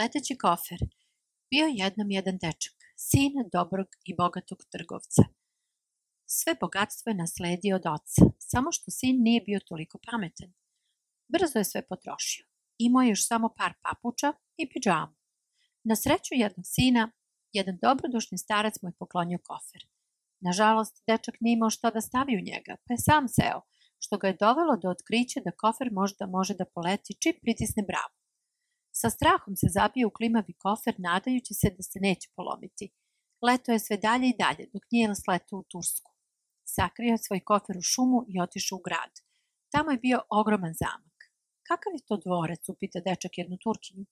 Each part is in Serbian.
Leteći kofer. Bio jednom jedan dečak, sin dobrog i bogatog trgovca. Sve bogatstvo je nasledio od oca, samo što sin nije bio toliko pametan. Brzo je sve potrošio. Imao je još samo par papuča i pidžamu. Na sreću jednog sina, jedan dobrodušni starac mu je poklonio kofer. Nažalost, dečak nije imao šta da stavi u njega, pa je sam seo, što ga je dovelo do otkrića da kofer možda može da poleti čim pritisne bravu. Sa strahom se zabio u klimavi kofer, nadajući se da se neće polomiti. Leto je sve dalje i dalje, dok nije sletao u Tursku. Sakrio svoj kofer u šumu i otišao u grad. Tamo je bio ogroman zamak. Kakav je to dvorec, upita dečak jednu Turkinju.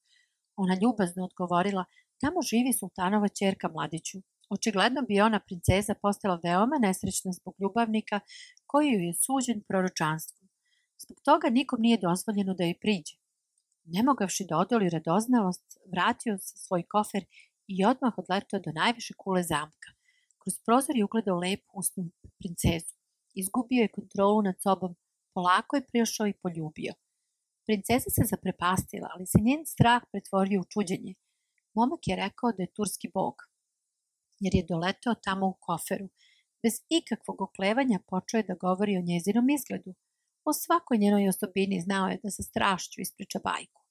Ona ljubazno odgovorila, tamo živi sultanova čerka mladiću. Očigledno bi ona princeza postala veoma nesrećna zbog ljubavnika koji ju je suđen proročanstvom. Zbog toga nikom nije dozvoljeno da joj priđe. Nemogavši da odoli radoznalost, vratio se svoj kofer i odmah odletao do najviše kule zamka. Kroz prozor je ugledao lepu usnu princezu. Izgubio je kontrolu nad sobom, polako je prišao i poljubio. Princeza se zaprepastila, ali se njen strah pretvorio u čuđenje. Momak je rekao da je turski bog, jer je doletao tamo u koferu. Bez ikakvog oklevanja počeo je da govori o njezinom izgledu. O svakoj njenoj osobini znao je da sa strašću ispriča bajku.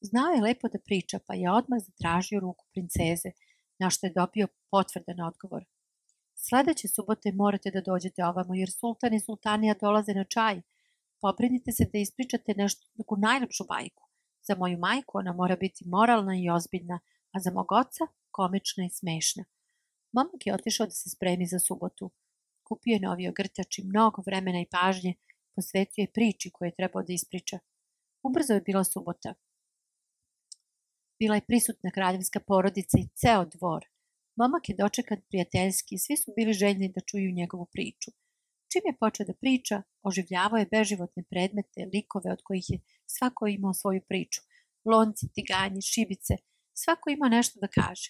Znao je lepo da priča, pa je odmah zatražio ruku princeze, na što je dobio potvrdan odgovor. Sledeće subote morate da dođete ovamo, jer sultan i sultanija dolaze na čaj. Pobrinite se da ispričate nešto, neku najlepšu bajku. Za moju majku ona mora biti moralna i ozbiljna, a za mog oca komična i smešna. Momak je otišao da se spremi za subotu. Kupio je novi ogrtač i mnogo vremena i pažnje posvetio je priči koju je trebao da ispriča. Ubrzo je bila subota. Bila je prisutna kraljevska porodica i ceo dvor. Momak je dočekan prijateljski i svi su bili željni da čuju njegovu priču. Čim je počeo da priča, oživljavao je beživotne predmete, likove od kojih je svako imao svoju priču. Lonci, tiganji, šibice, svako ima nešto da kaže.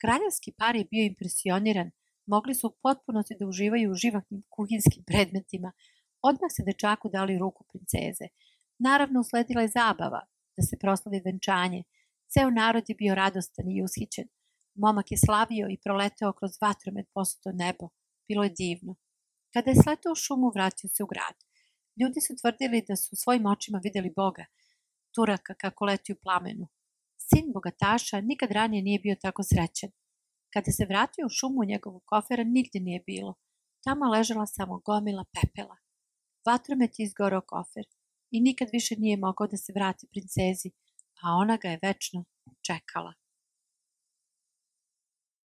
Kraljevski par je bio impresioniran, mogli su u potpunosti da uživaju u živahnim kuhinskim predmetima. Odmah se dečaku dali ruku princeze. Naravno, usledila je zabava, da se proslavi venčanje. Ceo narod je bio radostan i ushićen. Momak je slavio i proleteo kroz vatromet posuto nebo. Bilo je divno. Kada je sletao u šumu, vratio se u grad. Ljudi su tvrdili da su svojim očima videli Boga, Turaka kako leti u plamenu. Sin bogataša nikad ranije nije bio tako srećen. Kada se vratio u šumu njegovog kofera nigde nije bilo. Tamo ležala samo gomila pepela. Vatromet je izgorao kofer i nikad više nije mogao da se vrati princezi, a ona ga je večno čekala.